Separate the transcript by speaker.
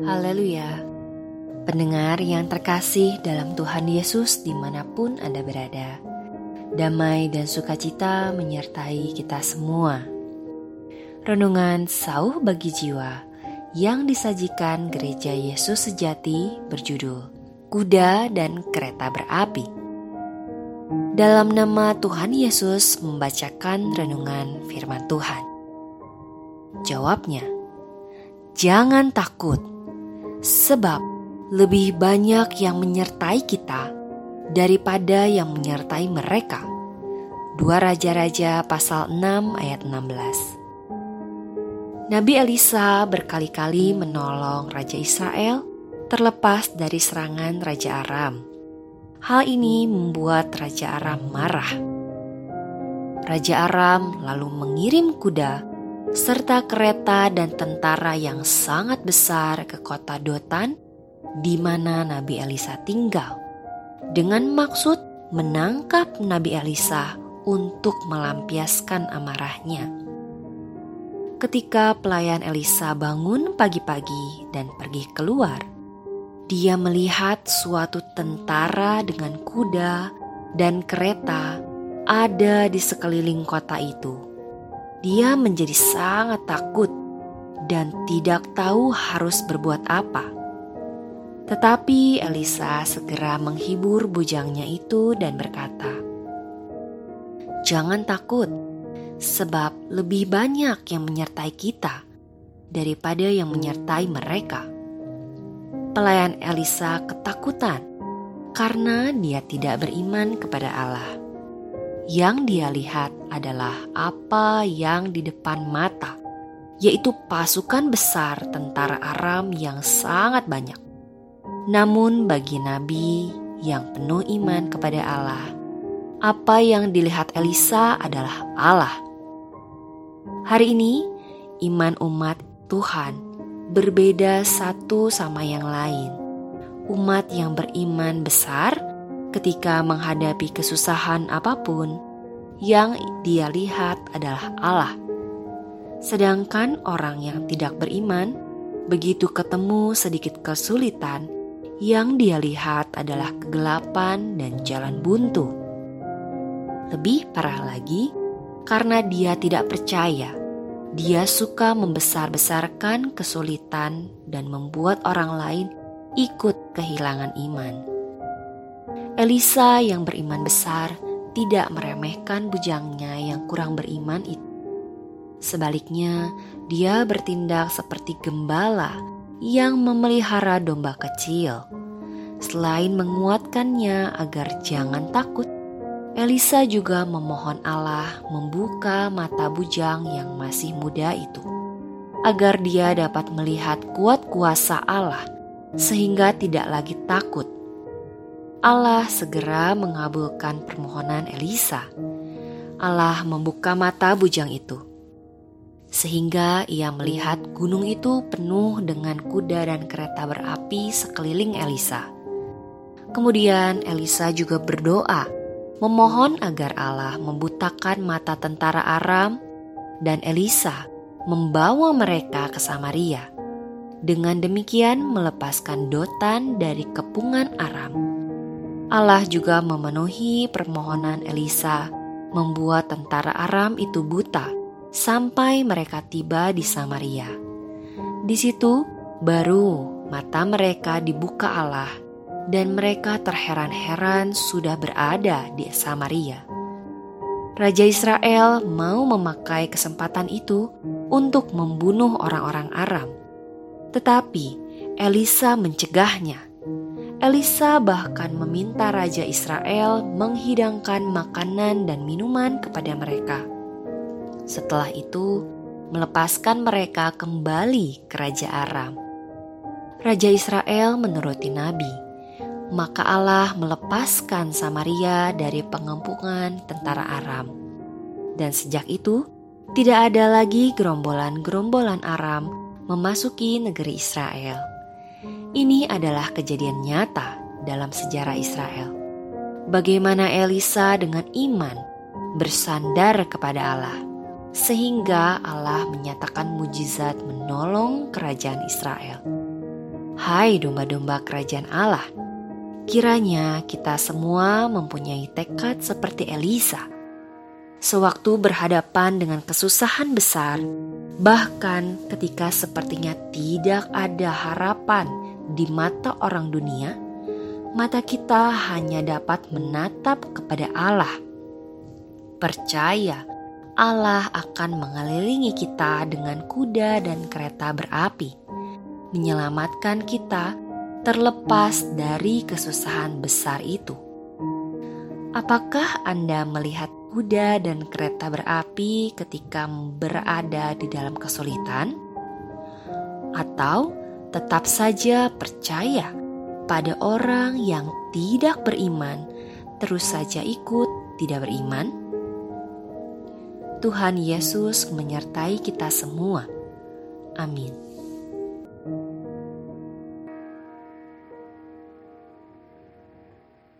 Speaker 1: Haleluya. Pendengar yang terkasih dalam Tuhan Yesus di mana pun Anda berada. Damai dan sukacita menyertai kita semua. Renungan Sauh bagi Jiwa yang disajikan Gereja Yesus Sejati berjudul Kuda dan Kereta Berapi. Dalam nama Tuhan Yesus membacakan renungan firman Tuhan. Jawabnya, Jangan takut, sebab lebih banyak yang menyertai kita daripada yang menyertai mereka. Dua Raja-Raja pasal 6 ayat 16 Nabi Elisa berkali-kali menolong Raja Israel terlepas dari serangan Raja Aram. Hal ini membuat Raja Aram marah. Raja Aram lalu mengirim kuda serta kereta dan tentara yang sangat besar ke kota Dotan di mana Nabi Elisa tinggal dengan maksud menangkap Nabi Elisa untuk melampiaskan amarahnya. Ketika pelayan Elisa bangun pagi-pagi dan pergi keluar, dia melihat suatu tentara dengan kuda dan kereta ada di sekeliling kota itu dia menjadi sangat takut dan tidak tahu harus berbuat apa. Tetapi Elisa segera menghibur bujangnya itu dan berkata, "Jangan takut, sebab lebih banyak yang menyertai kita daripada yang menyertai mereka." Pelayan Elisa ketakutan karena dia tidak beriman kepada Allah. Yang dia lihat adalah apa yang di depan mata, yaitu pasukan besar tentara Aram yang sangat banyak. Namun, bagi nabi yang penuh iman kepada Allah, apa yang dilihat Elisa adalah Allah. Hari ini, iman umat Tuhan berbeda satu sama yang lain. Umat yang beriman besar ketika menghadapi kesusahan apa pun, yang dia lihat adalah Allah. Sedangkan orang yang tidak beriman, begitu ketemu sedikit kesulitan, yang dia lihat adalah kegelapan dan jalan buntu. Lebih parah lagi, karena dia tidak percaya, dia suka membesar-besarkan kesulitan dan membuat orang lain ikut kehilangan iman. Elisa yang beriman besar tidak meremehkan bujangnya yang kurang beriman itu. Sebaliknya, dia bertindak seperti gembala yang memelihara domba kecil. Selain menguatkannya agar jangan takut, Elisa juga memohon Allah membuka mata bujang yang masih muda itu, agar dia dapat melihat kuat kuasa Allah sehingga tidak lagi takut Allah segera mengabulkan permohonan Elisa. Allah membuka mata bujang itu, sehingga ia melihat gunung itu penuh dengan kuda dan kereta berapi sekeliling Elisa. Kemudian Elisa juga berdoa, memohon agar Allah membutakan mata tentara Aram, dan Elisa membawa mereka ke Samaria. Dengan demikian, melepaskan Dotan dari kepungan Aram Allah juga memenuhi permohonan Elisa, membuat tentara Aram itu buta sampai mereka tiba di Samaria. Di situ baru mata mereka dibuka Allah, dan mereka terheran-heran sudah berada di Samaria. Raja Israel mau memakai kesempatan itu untuk membunuh orang-orang Aram, tetapi Elisa mencegahnya Elisa bahkan meminta Raja Israel menghidangkan makanan dan minuman kepada mereka. Setelah itu, melepaskan mereka kembali ke Raja Aram. Raja Israel menuruti Nabi, maka Allah melepaskan Samaria dari pengempungan tentara Aram. Dan sejak itu, tidak ada lagi gerombolan-gerombolan Aram memasuki negeri Israel. Ini adalah kejadian nyata dalam sejarah Israel. Bagaimana Elisa dengan iman bersandar kepada Allah, sehingga Allah menyatakan mujizat menolong kerajaan Israel. Hai domba-domba kerajaan Allah, kiranya kita semua mempunyai tekad seperti Elisa. Sewaktu berhadapan dengan kesusahan besar, bahkan ketika sepertinya tidak ada harapan di mata orang dunia, mata kita hanya dapat menatap kepada Allah. Percaya Allah akan mengelilingi kita dengan kuda dan kereta berapi menyelamatkan kita terlepas dari kesusahan besar itu. Apakah Anda melihat kuda dan kereta berapi ketika berada di dalam kesulitan? Atau tetap saja percaya pada orang yang tidak beriman, terus saja ikut tidak beriman? Tuhan Yesus menyertai kita semua. Amin.